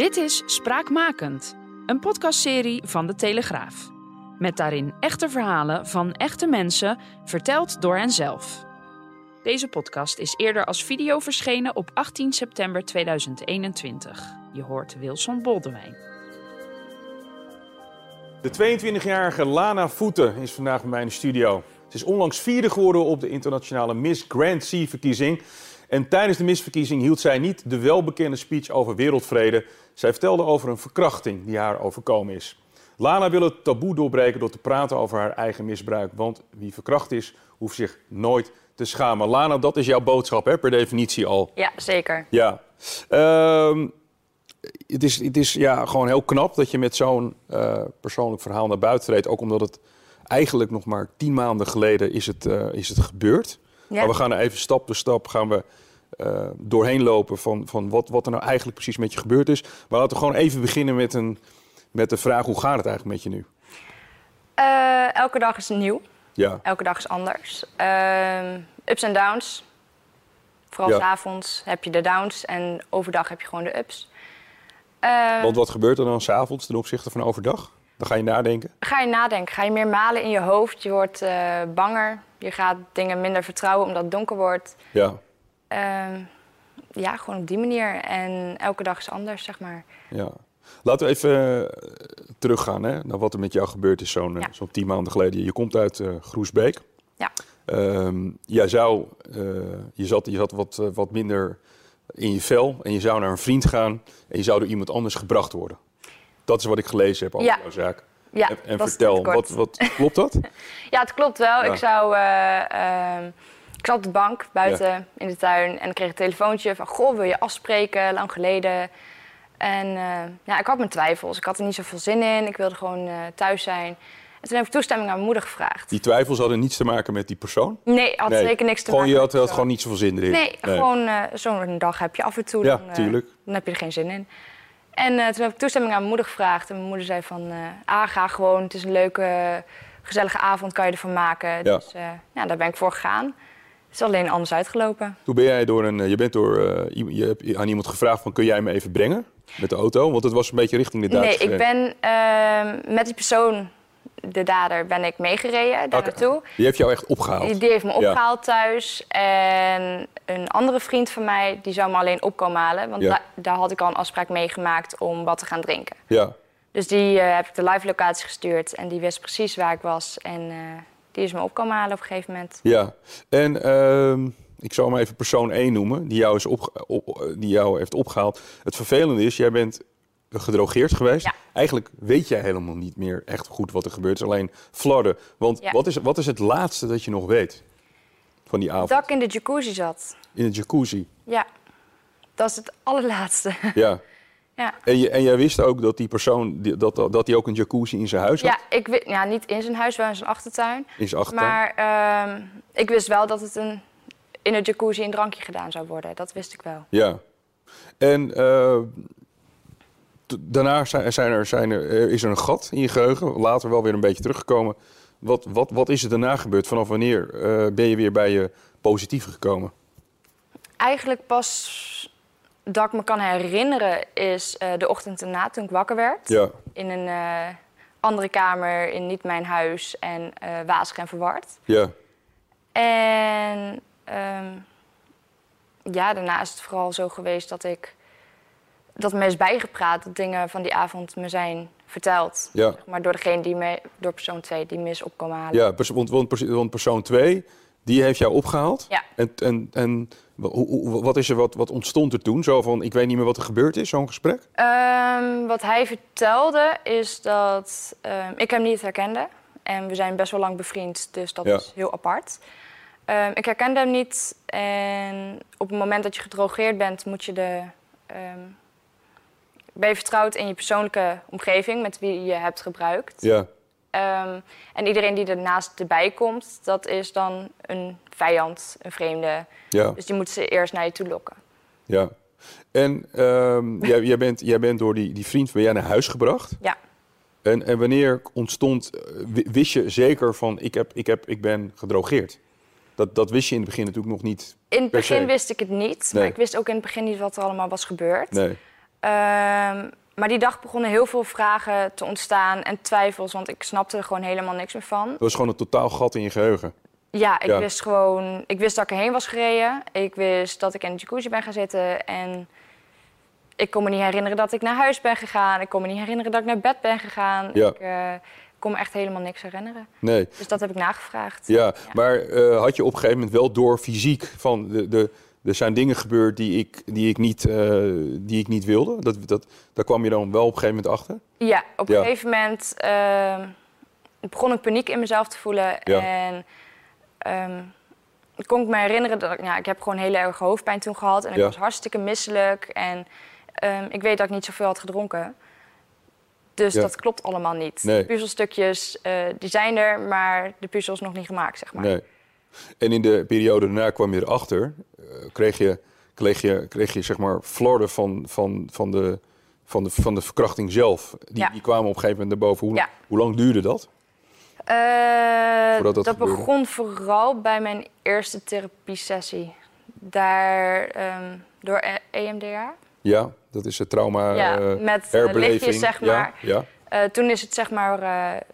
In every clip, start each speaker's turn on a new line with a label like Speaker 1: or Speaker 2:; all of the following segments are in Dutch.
Speaker 1: Dit is Spraakmakend, een podcastserie van De Telegraaf. Met daarin echte verhalen van echte mensen, verteld door henzelf. Deze podcast is eerder als video verschenen op 18 september 2021. Je hoort Wilson Boldewijn.
Speaker 2: De 22-jarige Lana Voeten is vandaag bij mij in de studio. Ze is onlangs vierde geworden op de internationale Miss Grand Sea-verkiezing. En tijdens de misverkiezing hield zij niet de welbekende speech over wereldvrede. Zij vertelde over een verkrachting die haar overkomen is. Lana wil het taboe doorbreken door te praten over haar eigen misbruik. Want wie verkracht is, hoeft zich nooit te schamen. Lana, dat is jouw boodschap, hè, per definitie al.
Speaker 3: Ja, zeker.
Speaker 2: Ja. Ehm, het is, het is ja, gewoon heel knap dat je met zo'n eh, persoonlijk verhaal naar buiten treedt. Ook omdat het eigenlijk nog maar tien maanden geleden is het, eh, is het gebeurd.
Speaker 3: Ja.
Speaker 2: Maar we gaan er even stap voor stap gaan we, eh, doorheen lopen van, van wat, wat er nou eigenlijk precies met je gebeurd is. Maar laten we gewoon even beginnen met, een, met de vraag, hoe gaat het eigenlijk met je nu?
Speaker 3: Eh, elke dag is nieuw.
Speaker 2: Ja,
Speaker 3: Elke dag is anders. Ehm, ups en downs. Vooral
Speaker 2: Ja.
Speaker 3: s s'avonds heb je de downs en overdag heb je gewoon de ups. Ehm,
Speaker 2: want wat gebeurt er dan s'avonds ten opzichte van overdag? Dan ga je nadenken.
Speaker 3: Ga je nadenken, ga je meer malen in je hoofd. Je wordt eh, banger. Je gaat dingen minder vertrouwen omdat het donker wordt.
Speaker 2: Ja,
Speaker 3: Ehm, ja, gewoon op die manier. En elke dag is anders, zeg maar.
Speaker 2: ja. Laten we even eh, teruggaan hè, naar wat er met jou gebeurd is zo'n eh,
Speaker 3: Ja.
Speaker 2: zo'n tien maanden geleden. Je komt uit eh, Groesbeek.
Speaker 3: Ja.
Speaker 2: Jij zou, je zat, je zat wat, wat minder in je vel en je zou naar een vriend gaan en je zou door iemand anders gebracht worden. Dat is wat ik gelezen heb over
Speaker 3: Ja.
Speaker 2: jouw zaak.
Speaker 3: Ja,
Speaker 2: en vertel, wat, wat, klopt dat?
Speaker 3: Ja, het klopt wel.
Speaker 2: Ja.
Speaker 3: Ik, zou, eh, ehm, ik zat op de bank buiten in de tuin en ik kreeg een telefoontje van... Goh, wil je afspreken? Lang geleden. En eh, ja, ik had mijn twijfels. Ik had er niet zoveel zin in. Ik wilde gewoon eh, thuis zijn. En toen heb ik toestemming aan mijn moeder gevraagd.
Speaker 2: Die twijfels hadden niets te maken met die persoon?
Speaker 3: Nee, had
Speaker 2: Nee,
Speaker 3: zeker niks te
Speaker 2: gewoon,
Speaker 3: maken
Speaker 2: Je had, gewoon niet zoveel zin erin?
Speaker 3: Nee, gewoon zo'n dag heb je af en toe.
Speaker 2: Ja,
Speaker 3: dan,
Speaker 2: tuurlijk.
Speaker 3: Dan heb je er geen zin in. En eh, toen heb ik toestemming aan mijn moeder gevraagd. En mijn moeder zei van, eh ah, ga gewoon. Het is een leuke, gezellige avond, kan je ervan maken.
Speaker 2: Ja.
Speaker 3: Dus eh, ja, daar ben ik voor gegaan. Het is alleen anders uitgelopen.
Speaker 2: Toen ben jij door een, je bent door, je hebt aan iemand gevraagd van kun jij me even brengen met de auto? Want het was een beetje richting de
Speaker 3: Nee,
Speaker 2: Duitse
Speaker 3: ik ben ehm, met die persoon, de dader, ben ik meegereden daar naartoe.
Speaker 2: Die heeft jou echt opgehaald?
Speaker 3: Die heeft me
Speaker 2: Ja.
Speaker 3: opgehaald thuis. En een andere vriend van mij, die zou me alleen opkomen halen. Want
Speaker 2: Ja.
Speaker 3: da- daar had ik al een afspraak mee gemaakt om wat te gaan drinken.
Speaker 2: Ja.
Speaker 3: Dus die eh, heb ik de live locatie gestuurd. En die wist precies waar ik was. En eh, die is me opkomen halen op een gegeven moment.
Speaker 2: Ja, en ehm, ik zal hem even persoon 1 noemen, die jou, is op, die jou heeft opgehaald. Het vervelende is, jij bent gedrogeerd geweest.
Speaker 3: Ja.
Speaker 2: Eigenlijk weet jij helemaal niet meer echt goed wat er gebeurt. Alleen flarden. Want
Speaker 3: Ja.
Speaker 2: wat, is, wat is het laatste dat je nog weet van die avond?
Speaker 3: Dat ik in de jacuzzi zat.
Speaker 2: In de jacuzzi.
Speaker 3: Ja, dat is het allerlaatste.
Speaker 2: Ja.
Speaker 3: ja.
Speaker 2: En, je, en jij wist ook dat die persoon, die- dat, dat hij ook een jacuzzi in zijn huis had?
Speaker 3: Ja, ik wi- ja, niet in zijn huis, wel in zijn achtertuin.
Speaker 2: In zijn achtertuin?
Speaker 3: Maar ehm, ik wist wel dat het een, in een jacuzzi een drankje gedaan zou worden. Dat wist ik wel.
Speaker 2: Ja. En eh, daarna zijn, zijn er, zijn er, er is er een gat in je geheugen. Later wel weer een beetje teruggekomen. Wat, wat, wat is er daarna gebeurd? Vanaf wanneer eh, ben je weer bij je positieve gekomen?
Speaker 3: Eigenlijk pas dat ik me kan herinneren is eh, de ochtend erna toen ik wakker werd.
Speaker 2: Ja.
Speaker 3: In een eh, andere kamer, in niet mijn huis en eh wazig en verward.
Speaker 2: Ja.
Speaker 3: En ehm, ja, daarna is het vooral zo geweest dat ik dat me is bijgepraat, dat dingen van die avond me zijn verteld.
Speaker 2: Ja.
Speaker 3: Zeg maar door degene die me, door persoon 2 die me is opkomen halen.
Speaker 2: Ja, want, want, pers- want persoon 2, die heeft jou opgehaald.
Speaker 3: Ja.
Speaker 2: En, en, en wat, is er, wat, wat ontstond er toen? Zo van, ik weet niet meer wat er gebeurd is, zo'n gesprek?
Speaker 3: Ehm, wat hij vertelde is dat ehm, ik hem niet herkende. En we zijn best wel lang bevriend, dus dat
Speaker 2: Ja.
Speaker 3: is heel apart. Ehm, ik herkende hem niet. En op het moment dat je gedrogeerd bent, moet je de. Ben je vertrouwd in je persoonlijke omgeving met wie je hebt gebruikt.
Speaker 2: Ja,
Speaker 3: Ehm, en iedereen die ernaast erbij komt, dat is dan een vijand, een vreemde.
Speaker 2: ja,
Speaker 3: Dus die moeten ze eerst naar je toe lokken.
Speaker 2: ja. En ehm, jij, jij, bent, jij bent door die, die vriend ben jij naar huis gebracht.
Speaker 3: Ja.
Speaker 2: En, en wanneer ontstond, eh, wi- wist je zeker van ik, heb, ik, heb, ik ben gedrogeerd? Dat, dat wist je in het begin natuurlijk nog niet.
Speaker 3: In het
Speaker 2: se.
Speaker 3: begin wist ik het niet,
Speaker 2: Nee.
Speaker 3: maar ik wist ook in het begin niet wat er allemaal was gebeurd.
Speaker 2: Nee.
Speaker 3: Ehm, maar die dag begonnen heel veel vragen te ontstaan en twijfels, want ik snapte er gewoon helemaal niks meer van.
Speaker 2: Dat was gewoon een totaal gat in je geheugen.
Speaker 3: Ja, ik
Speaker 2: Ja.
Speaker 3: wist gewoon, ik wist dat ik erheen was gereden. Ik wist dat ik in de jacuzzi ben gaan zitten en ik kon me niet herinneren dat ik naar huis ben gegaan. Ik kon me niet herinneren dat ik naar bed ben gegaan.
Speaker 2: Ja.
Speaker 3: Ik eh, kon me echt helemaal niks herinneren.
Speaker 2: Nee.
Speaker 3: Dus dat heb ik nagevraagd.
Speaker 2: Ja, maar eh, had je op een gegeven moment wel door fysiek van de, de, er zijn dingen gebeurd die ik, die ik, niet, eh, die ik niet wilde? Dat, dat, daar kwam je dan wel op een gegeven moment achter?
Speaker 3: Ja, op een
Speaker 2: Ja.
Speaker 3: gegeven moment ehm, begon ik paniek in mezelf te voelen.
Speaker 2: Ja.
Speaker 3: En ehm, kon ik me herinneren dat ik, ja, ik heb gewoon hele erge hoofdpijn toen gehad. En ik
Speaker 2: Ja.
Speaker 3: was hartstikke misselijk. En ehm, ik weet dat ik niet zoveel had gedronken. Dus dat klopt allemaal niet.
Speaker 2: Nee.
Speaker 3: De puzzelstukjes, eh, die zijn er, maar de puzzel is nog niet gemaakt, zeg maar.
Speaker 2: Nee. En in de periode daarna kwam je erachter, eh, kreeg je, kreeg je, kreeg je zeg maar florden van, van, van, de, van, de, van de verkrachting zelf. Die,
Speaker 3: Ja.
Speaker 2: die kwamen op een gegeven moment naar boven. Hoe,
Speaker 3: Ja.
Speaker 2: hoe lang duurde dat?
Speaker 3: Eh,
Speaker 2: dat
Speaker 3: begon vooral bij mijn eerste therapiesessie. Daar, ehm, door E- EMDR.
Speaker 2: Ja, dat is het trauma
Speaker 3: ja,
Speaker 2: eh,
Speaker 3: met
Speaker 2: herbeleving.
Speaker 3: lichtjes, zeg maar.
Speaker 2: Ja, ja.
Speaker 3: Toen is het zeg maar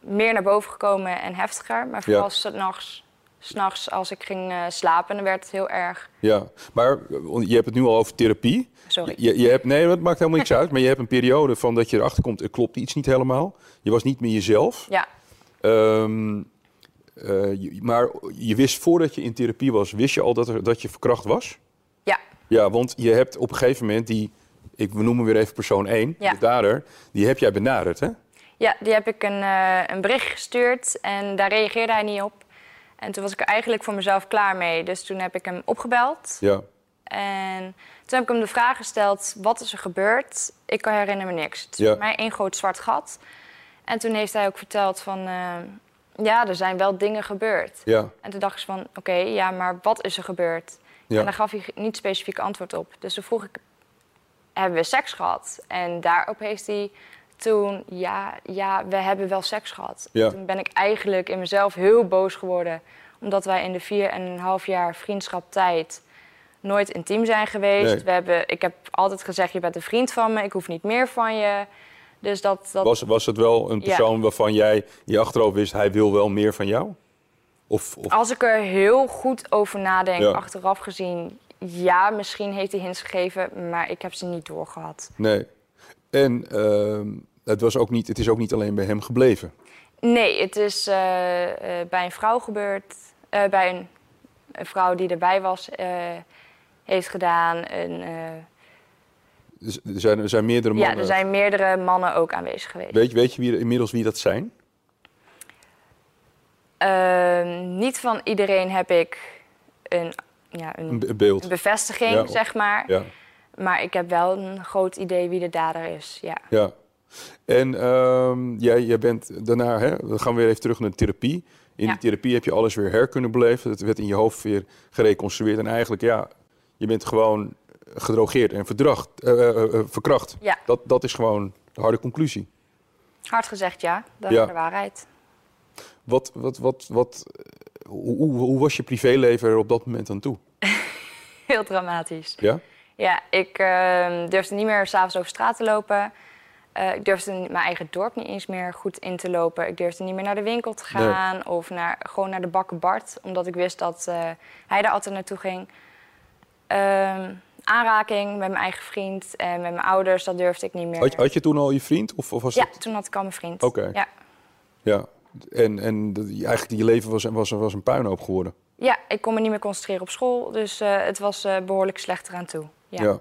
Speaker 3: meer naar boven gekomen en heftiger. Maar vooral
Speaker 2: Ja.
Speaker 3: s'nachts, s'nachts als ik ging eh, slapen, dan werd het heel erg...
Speaker 2: Ja, maar je hebt het nu al over therapie.
Speaker 3: Sorry.
Speaker 2: Je, je hebt, nee, dat maakt helemaal niks uit. Maar je hebt een periode van dat je erachter komt, er klopt iets niet helemaal. Je was niet meer jezelf.
Speaker 3: Ja,
Speaker 2: Ehm, eh, je- maar je wist voordat je in therapie was, wist je al dat, er, dat je verkracht was?
Speaker 3: ja,
Speaker 2: Ja, want je hebt op een gegeven moment die, ik noem hem weer even persoon 1,
Speaker 3: Ja.
Speaker 2: de dader, die heb jij benaderd, hè?
Speaker 3: ja, die heb ik een, eh, een bericht gestuurd en daar reageerde hij niet op. En toen was ik er eigenlijk voor mezelf klaar mee. Dus toen heb ik hem opgebeld.
Speaker 2: Ja,
Speaker 3: En toen heb ik hem de vraag gesteld: wat is er gebeurd? Ik kan herinner me niks. Het is
Speaker 2: Ja.
Speaker 3: voor mij één groot zwart gat. En toen heeft hij ook verteld van eh, ja, er zijn wel dingen gebeurd.
Speaker 2: ja,
Speaker 3: En toen dacht ik van oké, ja, maar wat is er gebeurd?
Speaker 2: Ja.
Speaker 3: En daar gaf hij niet specifiek antwoord op. Dus toen vroeg ik: hebben we seks gehad? En daarop heeft hij toen ja, ja, we hebben wel seks gehad.
Speaker 2: Ja.
Speaker 3: Toen ben ik eigenlijk in mezelf heel boos geworden, omdat wij in de vier en een half jaar vriendschap tijd nooit intiem zijn geweest.
Speaker 2: Nee.
Speaker 3: We hebben, ik heb altijd gezegd, je bent een vriend van me, ik hoef niet meer van je. Dus dat, dat
Speaker 2: was, was het wel een
Speaker 3: Ja.
Speaker 2: persoon waarvan jij je achterhoofd wist, hij wil wel meer van jou? Of, of
Speaker 3: als ik er heel goed over nadenk,
Speaker 2: Ja.
Speaker 3: achteraf gezien, ja, misschien heeft hij hints gegeven, maar ik heb ze niet doorgehad.
Speaker 2: nee? En ehm, het, was ook niet, het is ook niet alleen bij hem gebleven.
Speaker 3: Nee, het is eh, eh, bij een vrouw gebeurd, eh, bij een, een vrouw die erbij was, heeft gedaan. Een,
Speaker 2: Dus er, zijn, er zijn meerdere mannen.
Speaker 3: ja, er zijn meerdere mannen ook aanwezig geweest.
Speaker 2: Weet, je- weet je wie, inmiddels wie dat zijn?
Speaker 3: Ehm, niet van iedereen heb ik een, ja,
Speaker 2: Een,
Speaker 3: een,
Speaker 2: be- beeld.
Speaker 3: een bevestiging,
Speaker 2: Ja.
Speaker 3: zeg maar.
Speaker 2: Ja,
Speaker 3: Maar ik heb wel een groot idee wie de dader is. Ja,
Speaker 2: ja. En ehm, jij, jij bent daarna, hè, we gaan weer even terug naar de therapie. In
Speaker 3: Ja.
Speaker 2: die therapie heb je alles weer her kunnen beleven. Het werd in je hoofd weer gereconstrueerd. En eigenlijk, ja, je bent gewoon gedrogeerd en verdracht, eh, eh, eh, verkracht.
Speaker 3: Ja.
Speaker 2: Dat, dat is gewoon de harde conclusie.
Speaker 3: hard gezegd ja, dat
Speaker 2: Ja.
Speaker 3: is de waarheid.
Speaker 2: Wat, wat, wat, wat, hoe, hoe, hoe was je privéleven er op dat moment aan toe?
Speaker 3: Heel dramatisch.
Speaker 2: Ja?
Speaker 3: Ja, ik ehm, durfde niet meer s'avonds over straat te lopen. Eh, ik durfde mijn eigen dorp niet eens meer goed in te lopen. Ik durfde niet meer naar de winkel te gaan of naar, gewoon naar de bakken Bart, omdat ik wist dat eh, hij daar altijd naartoe ging. Ehm, aanraking met mijn eigen vriend en met mijn ouders, dat durfde ik niet meer.
Speaker 2: Had, had je toen al je vriend? Of, of was
Speaker 3: ja,
Speaker 2: dat...
Speaker 3: toen had ik al mijn vriend.
Speaker 2: Oké.
Speaker 3: Ja.
Speaker 2: Ja. En, en eigenlijk je leven was, was, was een puinhoop geworden.
Speaker 3: ja, ik kon me niet meer concentreren op school, dus eh, het was eh, behoorlijk slecht eraan toe. Ja.
Speaker 2: Ja.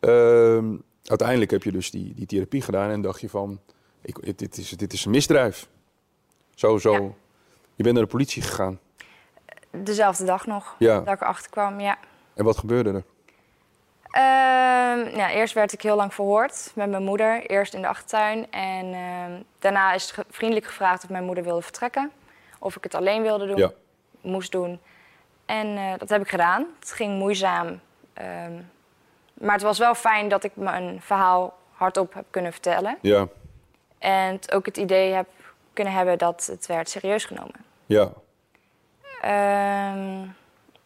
Speaker 2: Ehm, uiteindelijk heb je dus die, die therapie gedaan en dacht je van, ik, dit, is, dit is een misdrijf. Zo, zo.
Speaker 3: Ja.
Speaker 2: Je bent naar de politie gegaan.
Speaker 3: Dezelfde dag nog
Speaker 2: Ja.
Speaker 3: dat ik erachter kwam, ja.
Speaker 2: En wat gebeurde er?
Speaker 3: Ehm, ja. Eerst werd ik heel lang verhoord met mijn moeder. Eerst in de achtertuin. En ehm, daarna is ge- vriendelijk gevraagd of mijn moeder wilde vertrekken. Of ik het alleen wilde doen,
Speaker 2: Ja.
Speaker 3: moest doen. En eh, dat heb ik gedaan. Het ging moeizaam. ehm, maar het was wel fijn dat ik mijn verhaal hardop heb kunnen vertellen.
Speaker 2: Ja.
Speaker 3: En ook het idee heb kunnen hebben dat het werd serieus genomen.
Speaker 2: Ja.
Speaker 3: Ehm,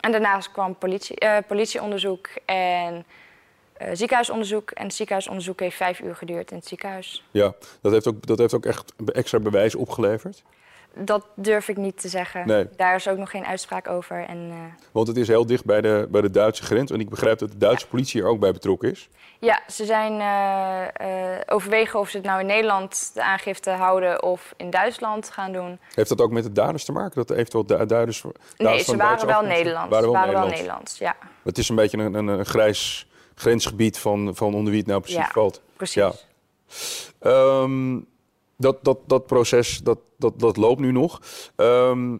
Speaker 3: en daarnaast kwam politie, eh, politieonderzoek en eh, ziekenhuisonderzoek. En het ziekenhuisonderzoek heeft vijf uur geduurd in het ziekenhuis.
Speaker 2: Ja. Dat heeft ook, dat heeft ook echt extra bewijs opgeleverd.
Speaker 3: Dat durf ik niet te zeggen.
Speaker 2: Nee.
Speaker 3: Daar is ook nog geen uitspraak over. En, eh,
Speaker 2: Want het is heel dicht bij de, bij de Duitse grens. En ik begrijp dat de Duitse politie er ook bij betrokken is.
Speaker 3: ja, ze zijn eh, eh, overwegen of ze het nou in Nederland de aangifte houden of in Duitsland gaan doen.
Speaker 2: Heeft dat ook met de daders te maken? Dat eventueel du- Duitsers,
Speaker 3: Nee,
Speaker 2: daders
Speaker 3: ze waren wel Nederlands.
Speaker 2: Waren
Speaker 3: Ze
Speaker 2: wel
Speaker 3: waren wel
Speaker 2: Nederlands.
Speaker 3: Ja.
Speaker 2: Het is een beetje een, een, een grijs grensgebied van, van onder wie het nou precies
Speaker 3: Ja.
Speaker 2: valt.
Speaker 3: Precies.
Speaker 2: Ja. Ehm, dat, dat, dat proces dat, dat, dat loopt nu nog. Ehm,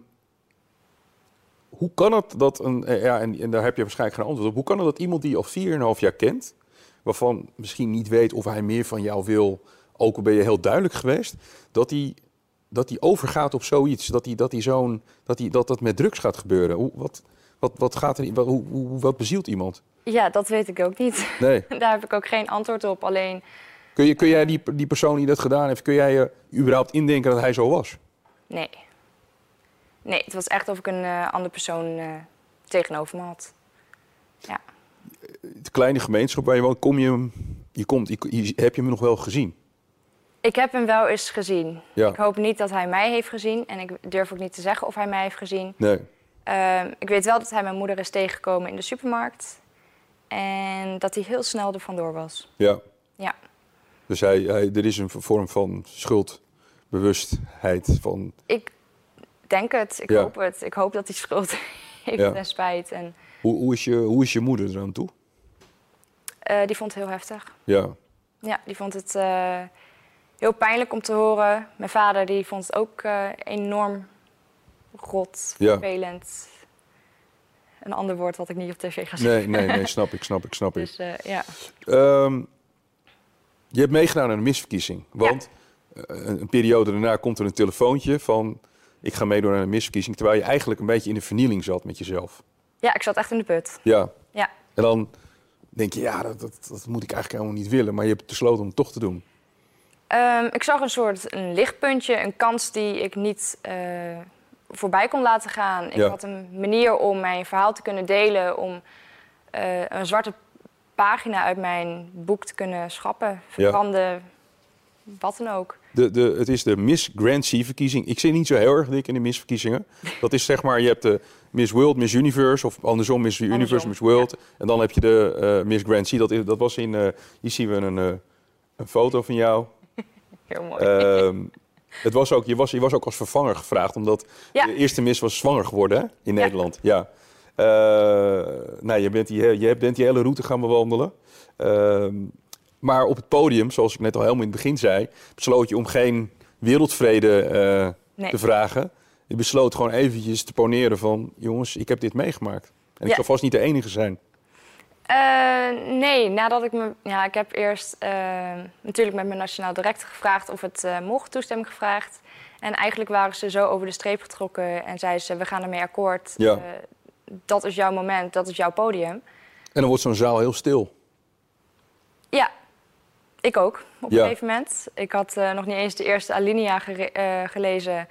Speaker 2: hoe kan het dat een, eh, ja, en, en daar heb je waarschijnlijk geen antwoord op. Hoe kan het dat iemand die je al 4,5 jaar kent, waarvan misschien niet weet of hij meer van jou wil, ook al ben je heel duidelijk geweest, dat hij dat die overgaat op zoiets, dat hij dat hij zo'n dat dat dat met drugs gaat gebeuren. Hoe, wat, wat, wat gaat er, wat, hoe, hoe, wat bezielt iemand?
Speaker 3: Ja, dat weet ik ook niet.
Speaker 2: Nee.
Speaker 3: Daar heb ik ook geen antwoord op. Alleen,
Speaker 2: Kun, je, kun jij die, die persoon die dat gedaan heeft, kun jij je überhaupt indenken dat hij zo was?
Speaker 3: nee. Nee, het was echt of ik een eh, andere persoon eh, tegenover me had. Ja.
Speaker 2: De kleine gemeenschap waar je woont, kom je hem, je komt, je, je- heb je hem nog wel gezien?
Speaker 3: Ik heb hem wel eens gezien.
Speaker 2: Ja.
Speaker 3: Ik hoop niet dat hij mij heeft gezien. En ik durf ook niet te zeggen of hij mij heeft gezien.
Speaker 2: Nee.
Speaker 3: Ehm, ik weet wel dat hij mijn moeder is tegengekomen in de supermarkt. En dat hij heel snel er vandoor was.
Speaker 2: Ja.
Speaker 3: Ja.
Speaker 2: Dus hij, hij, er is een vorm van schuldbewustheid van.
Speaker 3: Ik denk het. Ik
Speaker 2: Ja.
Speaker 3: hoop het. Ik hoop dat hij schuld heeft
Speaker 2: Ja.
Speaker 3: en spijt. En
Speaker 2: Hoe, hoe, is je, hoe is je moeder eraan toe?
Speaker 3: eh, die vond het heel heftig.
Speaker 2: Ja.
Speaker 3: Ja, die vond het eh, heel pijnlijk om te horen. Mijn vader die vond het ook eh, enorm rot,
Speaker 2: Ja.
Speaker 3: vervelend. Een ander woord wat ik niet op tv ga zeggen.
Speaker 2: Nee, nee, nee, snap ik, snap ik, snap ik.
Speaker 3: Dus ja.
Speaker 2: Ehm, je hebt meegedaan aan een misverkiezing. Want eh, een, een periode daarna komt er een telefoontje van... ik ga meedoen aan een misverkiezing... terwijl je eigenlijk een beetje in de vernieling zat met jezelf.
Speaker 3: ja, ik zat echt in de put.
Speaker 2: Ja.
Speaker 3: Ja.
Speaker 2: En dan denk je, ja, dat, dat, dat moet ik eigenlijk helemaal niet willen. Maar je hebt besloten om het toch te doen.
Speaker 3: Ehm, ik zag een soort een lichtpuntje, een kans die ik niet eh, voorbij kon laten gaan. Ik
Speaker 2: Ja.
Speaker 3: had een manier om mijn verhaal te kunnen delen, om eh, een zwarte pagina uit mijn boek te kunnen schrappen, verbranden, wat dan ook.
Speaker 2: De, de, het is de Miss Grand Prix-verkiezing. Ik zit niet zo heel erg dik in de misverkiezingen. Dat is zeg maar, je hebt de Miss World, Miss Universe... of andersom Miss Universe,
Speaker 3: Andersom,
Speaker 2: Miss World. En dan heb je de eh, Miss Grand. Dat, is, dat was in... eh, hier zien we een, eh, een foto van jou.
Speaker 3: Heel mooi.
Speaker 2: Ehm, het was ook, je, was, je was ook als vervanger gevraagd, omdat
Speaker 3: Ja.
Speaker 2: de eerste mis was zwanger geworden hè, in. Nederland. Ja. Eh, nou, je bent, die, je bent die hele route gaan bewandelen. Ehm, maar op het podium, zoals ik net al helemaal in het begin zei, besloot je om geen wereldvrede eh,
Speaker 3: Nee.
Speaker 2: te vragen. Je besloot gewoon eventjes te poneren van, jongens, ik heb dit meegemaakt. En ik zal vast niet de enige zijn.
Speaker 3: Eh, nee, nadat ik me. Ja, ik heb eerst natuurlijk met mijn nationaal directeur gevraagd of het mocht, toestemming gevraagd. En eigenlijk waren ze zo over de streep getrokken en zeiden ze: we gaan ermee akkoord.
Speaker 2: Ja.
Speaker 3: Dat is jouw moment, dat is jouw podium.
Speaker 2: En dan wordt zo'n zaal heel stil.
Speaker 3: Ja, ik ook op
Speaker 2: Ja.
Speaker 3: een gegeven moment. Ik had eh, nog niet eens de eerste alinea eh, gelezen.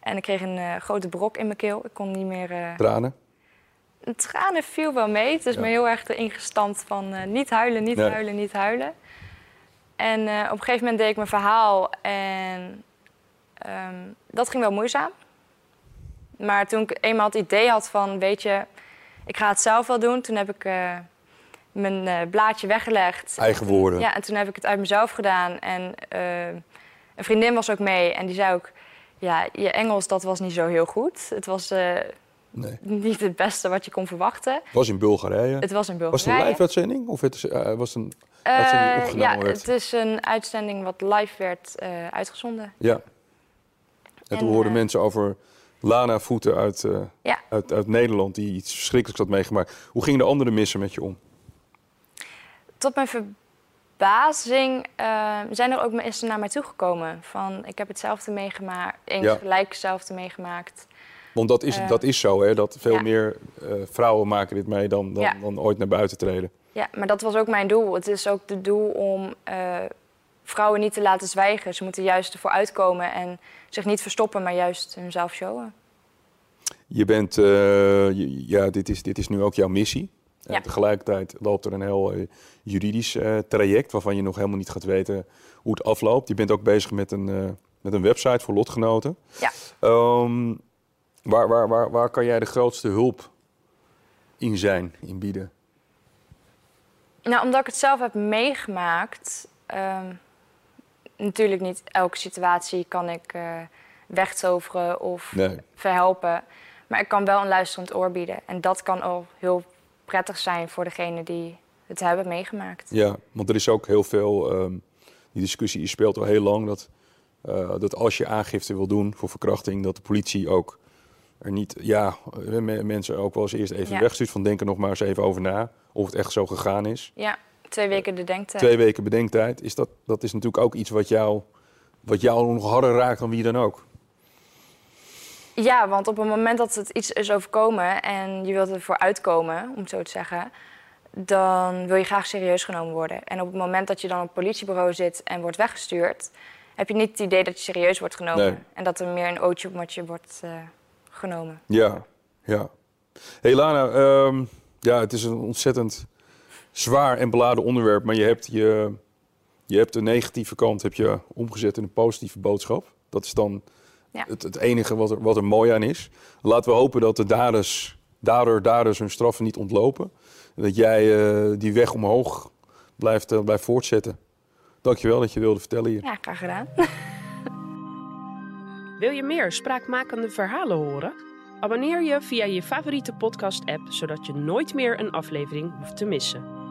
Speaker 3: En ik kreeg een eh, grote brok in mijn keel. Ik kon niet meer.
Speaker 2: Tranen.
Speaker 3: Tranen viel wel mee. Het is
Speaker 2: Ja.
Speaker 3: me heel erg erin gestampt van niet huilen, niet
Speaker 2: Nee.
Speaker 3: huilen, niet huilen. En op een gegeven moment deed ik mijn verhaal en ehm, dat ging wel moeizaam. Maar toen ik eenmaal het idee had van, weet je, ik ga het zelf wel doen. Toen heb ik eh, mijn eh, blaadje weggelegd.
Speaker 2: Eigen woorden.
Speaker 3: Ja, en toen heb ik het uit mezelf gedaan. En eh, een vriendin was ook mee en die zei ook... Ja, je Engels, dat was niet zo heel goed. Het was
Speaker 2: Nee.
Speaker 3: niet het beste wat je kon verwachten.
Speaker 2: Het was in Bulgarije.
Speaker 3: Het was in
Speaker 2: Was het een
Speaker 3: Bulgarije.
Speaker 2: live-uitzending? Of het was het een uitzending opgenomen
Speaker 3: ja,
Speaker 2: werd?
Speaker 3: het is een uitzending wat live werd uitgezonden.
Speaker 2: Ja. En,
Speaker 3: En,
Speaker 2: toen hoorden mensen over Lana Voeten uit, eh,
Speaker 3: Ja.
Speaker 2: uit, uit Nederland, die iets verschrikkelijks had meegemaakt. Hoe gingen de andere missen met je om?
Speaker 3: Tot mijn verbazing eh, zijn er ook mensen naar mij toegekomen. Van, ik heb hetzelfde meegemaakt, eens
Speaker 2: Ja.
Speaker 3: gelijk hetzelfde meegemaakt.
Speaker 2: Want dat is,
Speaker 3: Eh,
Speaker 2: dat is zo, hè? Dat veel
Speaker 3: ja.
Speaker 2: meer vrouwen maken dit mee dan, dan, dan ooit naar buiten treden.
Speaker 3: Ja, maar dat was ook mijn doel. Het is ook het doel om vrouwen niet te laten zwijgen. Ze moeten juist ervoor uitkomen en zich niet verstoppen, maar juist hunzelf showen.
Speaker 2: Je bent, eh, ja, dit is, dit is nu ook jouw missie. En
Speaker 3: Ja.
Speaker 2: tegelijkertijd loopt er een heel eh, juridisch eh, traject waarvan je nog helemaal niet gaat weten hoe het afloopt. Je bent ook bezig met een, met een website voor lotgenoten.
Speaker 3: Ja.
Speaker 2: Ehm, waar, waar, waar, waar kan jij de grootste hulp in zijn, in bieden?
Speaker 3: Nou, omdat ik het zelf heb meegemaakt, ehm, natuurlijk niet elke situatie kan ik eh wegtoveren of
Speaker 2: Nee.
Speaker 3: verhelpen. Maar ik kan wel een luisterend oor bieden. En dat kan al heel prettig zijn voor degene die het hebben meegemaakt.
Speaker 2: Ja, want er is ook heel veel, ehm, die discussie speelt al heel lang, dat, eh, dat als je aangifte wil doen voor verkrachting, dat de politie ook er niet, ja, eh, me- mensen ook wel eens eerst even
Speaker 3: Ja.
Speaker 2: wegstuurt van denk er nog maar eens even over na of het echt zo gegaan is.
Speaker 3: Ja, twee weken de denktijd.
Speaker 2: Twee weken bedenktijd, is dat, dat is natuurlijk ook iets wat jou, wat jou nog harder raakt dan wie dan ook.
Speaker 3: Ja, want op het moment dat het iets is overkomen en je wilt ervoor uitkomen, om het zo te zeggen, dan wil je graag serieus genomen worden. En op het moment dat je dan op het politiebureau zit en wordt weggestuurd, heb je niet het idee dat je serieus wordt genomen.
Speaker 2: Nee.
Speaker 3: En dat er meer een ootje op wat je wordt eh, genomen.
Speaker 2: Ja, ja. Hey Lana, ehm, ja, het is een ontzettend zwaar en beladen onderwerp, maar je hebt, je, je hebt de negatieve kant heb je omgezet in een positieve boodschap. Dat is dan
Speaker 3: Ja.
Speaker 2: het, het enige wat er, wat er mooi aan is. Laten we hopen dat de daders, dader, daders hun straffen niet ontlopen. En dat jij eh, die weg omhoog blijft, eh, blijft voortzetten. Dankjewel dat je wilde vertellen hier.
Speaker 3: Ja, graag gedaan.
Speaker 1: Wil je meer spraakmakende verhalen horen? Abonneer je via je favoriete podcast-app, zodat je nooit meer een aflevering hoeft te missen.